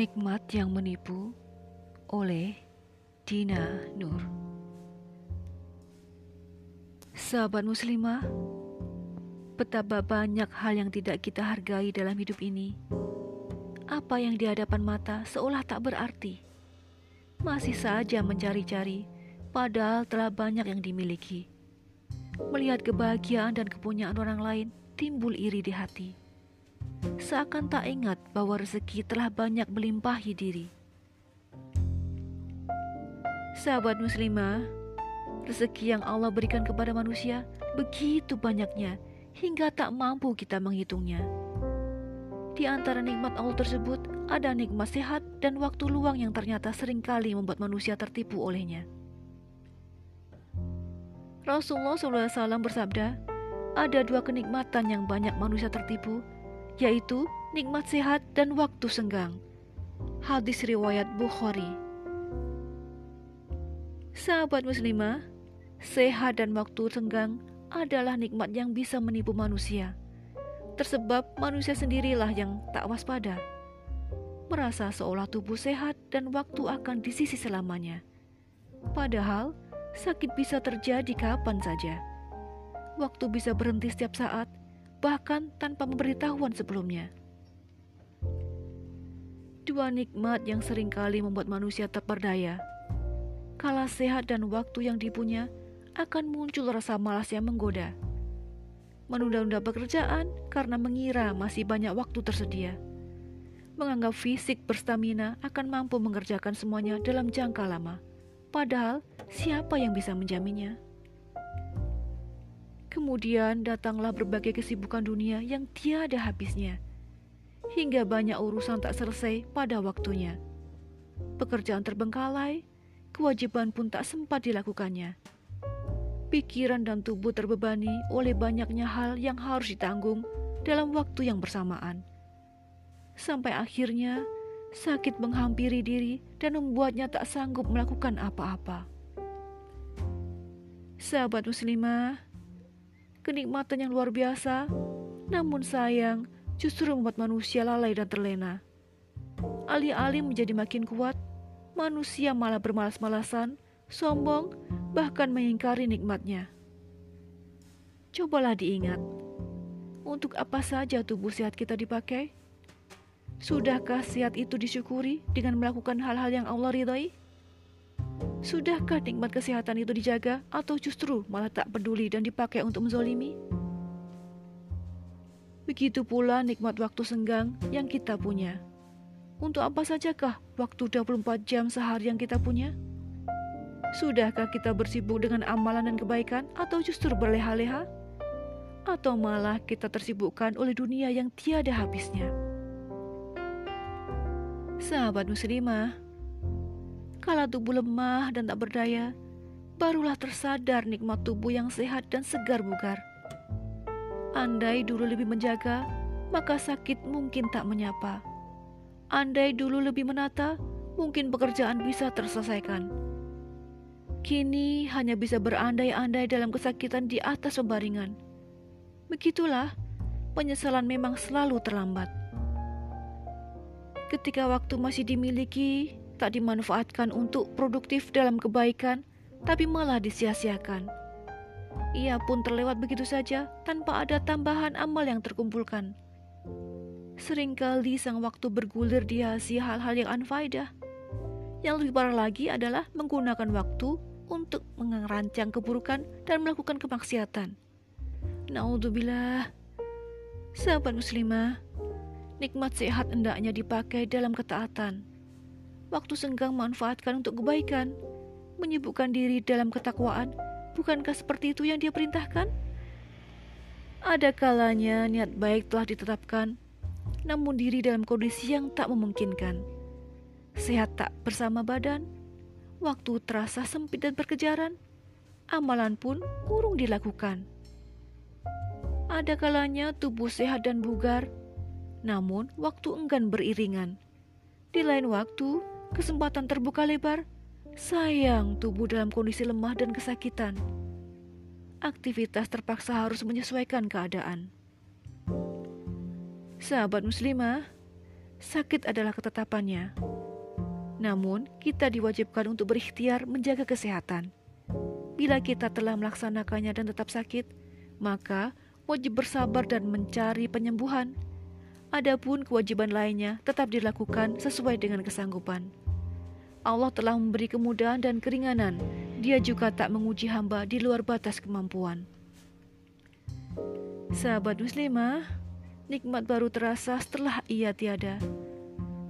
Nikmat yang menipu oleh Dina Nur. Sahabat muslimah, betapa banyak hal yang tidak kita hargai dalam hidup ini. Apa yang di hadapan mata seolah tak berarti. Masih saja mencari-cari, padahal telah banyak yang dimiliki. Melihat kebahagiaan dan kepunyaan orang lain, timbul iri di hati seakan tak ingat bahwa rezeki telah banyak melimpahi diri. Sahabat muslimah, rezeki yang Allah berikan kepada manusia begitu banyaknya hingga tak mampu kita menghitungnya. Di antara nikmat Allah tersebut ada nikmat sehat dan waktu luang yang ternyata sering kali membuat manusia tertipu olehnya. Rasulullah SAW bersabda, ada dua kenikmatan yang banyak manusia tertipu, yaitu nikmat sehat dan waktu senggang. Hadis riwayat Bukhari. Sahabat muslimah, sehat dan waktu senggang adalah nikmat yang bisa menipu manusia. Tersebab manusia sendirilah yang tak waspada. Merasa seolah tubuh sehat dan waktu akan di sisi selamanya. Padahal sakit bisa terjadi kapan saja. Waktu bisa berhenti setiap saat bahkan tanpa pemberitahuan sebelumnya. Dua nikmat yang sering kali membuat manusia terperdaya. Kala sehat dan waktu yang dipunya, akan muncul rasa malas yang menggoda. Menunda-nunda pekerjaan karena mengira masih banyak waktu tersedia. Menganggap fisik berstamina akan mampu mengerjakan semuanya dalam jangka lama. Padahal, siapa yang bisa menjaminnya? Kemudian datanglah berbagai kesibukan dunia yang tiada habisnya, hingga banyak urusan tak selesai pada waktunya. Pekerjaan terbengkalai, kewajiban pun tak sempat dilakukannya. Pikiran dan tubuh terbebani oleh banyaknya hal yang harus ditanggung dalam waktu yang bersamaan. Sampai akhirnya sakit menghampiri diri dan membuatnya tak sanggup melakukan apa-apa. Sahabat muslimah, kenikmatan yang luar biasa, namun sayang justru membuat manusia lalai dan terlena. Alih-alih menjadi makin kuat, manusia malah bermalas-malasan, sombong, bahkan mengingkari nikmatnya. Cobalah diingat, untuk apa saja tubuh sehat kita dipakai? Sudahkah sehat itu disyukuri dengan melakukan hal-hal yang Allah ridhai? Sudahkah nikmat kesehatan itu dijaga atau justru malah tak peduli dan dipakai untuk menzolimi? Begitu pula nikmat waktu senggang yang kita punya. Untuk apa sajakah waktu 24 jam sehari yang kita punya? Sudahkah kita bersibuk dengan amalan dan kebaikan atau justru berleha-leha? Atau malah kita tersibukkan oleh dunia yang tiada habisnya? Sahabat muslimah, Kala tubuh lemah dan tak berdaya, barulah tersadar nikmat tubuh yang sehat dan segar bugar. Andai dulu lebih menjaga, maka sakit mungkin tak menyapa. Andai dulu lebih menata, mungkin pekerjaan bisa terselesaikan. Kini hanya bisa berandai-andai dalam kesakitan di atas pembaringan. Begitulah, penyesalan memang selalu terlambat. Ketika waktu masih dimiliki, tak dimanfaatkan untuk produktif dalam kebaikan, tapi malah disia-siakan. Ia pun terlewat begitu saja tanpa ada tambahan amal yang terkumpulkan. Seringkali sang waktu bergulir di hasil hal-hal yang anfaidah. Yang lebih parah lagi adalah menggunakan waktu untuk merancang keburukan dan melakukan kemaksiatan. Naudzubillah. Sahabat muslimah, nikmat sehat hendaknya dipakai dalam ketaatan waktu senggang manfaatkan untuk kebaikan, menyibukkan diri dalam ketakwaan, bukankah seperti itu yang dia perintahkan? Ada kalanya niat baik telah ditetapkan, namun diri dalam kondisi yang tak memungkinkan. Sehat tak bersama badan, waktu terasa sempit dan berkejaran, amalan pun urung dilakukan. Ada kalanya tubuh sehat dan bugar, namun waktu enggan beriringan. Di lain waktu, kesempatan terbuka lebar, sayang tubuh dalam kondisi lemah dan kesakitan. Aktivitas terpaksa harus menyesuaikan keadaan. Sahabat muslimah, Sakit adalah ketetapannya. Namun, kita diwajibkan untuk berikhtiar menjaga kesehatan. Bila kita telah melaksanakannya dan tetap sakit, maka wajib bersabar dan mencari penyembuhan. Adapun kewajiban lainnya tetap dilakukan sesuai dengan kesanggupan. Allah telah memberi kemudahan dan keringanan. Dia juga tak menguji hamba di luar batas kemampuan. Sahabat muslimah, nikmat baru terasa setelah ia tiada.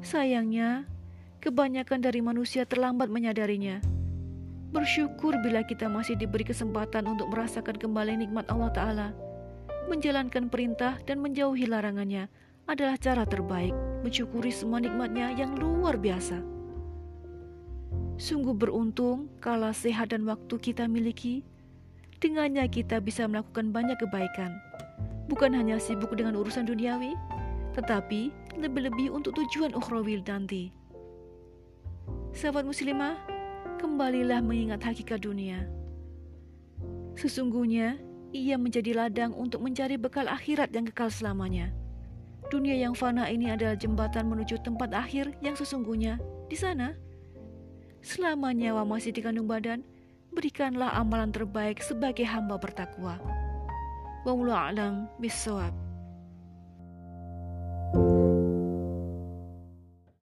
Sayangnya, kebanyakan dari manusia terlambat menyadarinya. Bersyukur bila kita masih diberi kesempatan untuk merasakan kembali nikmat Allah Ta'ala. Menjalankan perintah dan menjauhi larangannya adalah cara terbaik mensyukuri semua nikmatnya yang luar biasa. Sungguh beruntung kala sehat dan waktu kita miliki. Dengannya kita bisa melakukan banyak kebaikan. Bukan hanya sibuk dengan urusan duniawi, tetapi lebih-lebih untuk tujuan ukhrawi nanti. Sahabat muslimah, kembalilah mengingat hakikat dunia. Sesungguhnya, ia menjadi ladang untuk mencari bekal akhirat yang kekal selamanya. Dunia yang fana ini adalah jembatan menuju tempat akhir yang sesungguhnya di sana. Selama nyawa masih dikandung badan, berikanlah amalan terbaik sebagai hamba bertakwa. Wallahu a'lam bishawab.